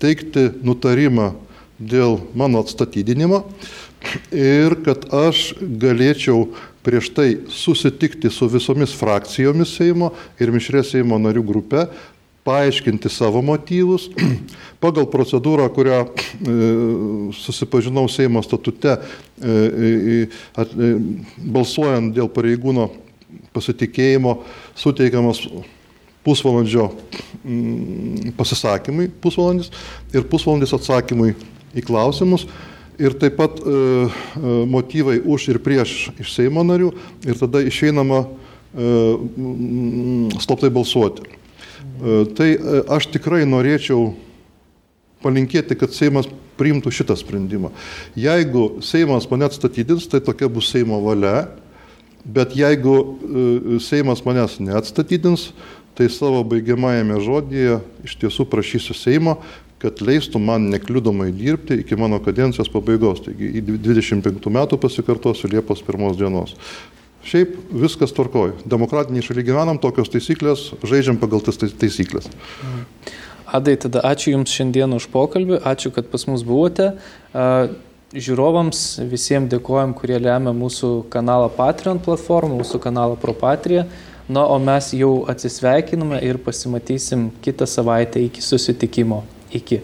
teikti nutarimą dėl mano atstatydinimo ir kad aš galėčiau prieš tai susitikti su visomis frakcijomis Seimo ir mišrė Seimo narių grupė, paaiškinti savo motyvus. *clears throat* Pagal procedūrą, kurią *clears throat* e, susipažinau Seimo statute, e, e, balsuojant dėl pareigūno pasitikėjimo, suteikiamas pusvalandžio mm, pasisakymui, pusvalandis ir pusvalandis atsakymui į klausimus ir taip pat e, motyvai už ir prieš iš Seimo narių ir tada išeinama e, slaptai balsuoti. E, tai e, aš tikrai norėčiau palinkėti, kad Seimas priimtų šitą sprendimą. Jeigu Seimas mane atstatydins, tai tokia bus Seimo valia, bet jeigu e, Seimas manęs neatstatydins, tai savo baigiamajame žodėje iš tiesų prašysiu Seimo, kad leistų man nekliudomai dirbti iki mano kadencijos pabaigos, taigi į 25 metų pasikartosiu Liepos 1 dienos. Šiaip viskas tvarkoju. Demokratiniai šalia gyvenam, tokios taisyklės, žaidžiam pagal tas taisyklės. Adai, tada ačiū Jums šiandien už pokalbį, ačiū, kad pas mus buvote. Žiūrovams visiems dėkojom, kurie remia mūsų kanalą Patreon platformą, mūsų kanalą ProPatrija. Na, o mes jau atsisveikiname ir pasimatysim kitą savaitę iki susitikimo. Iki.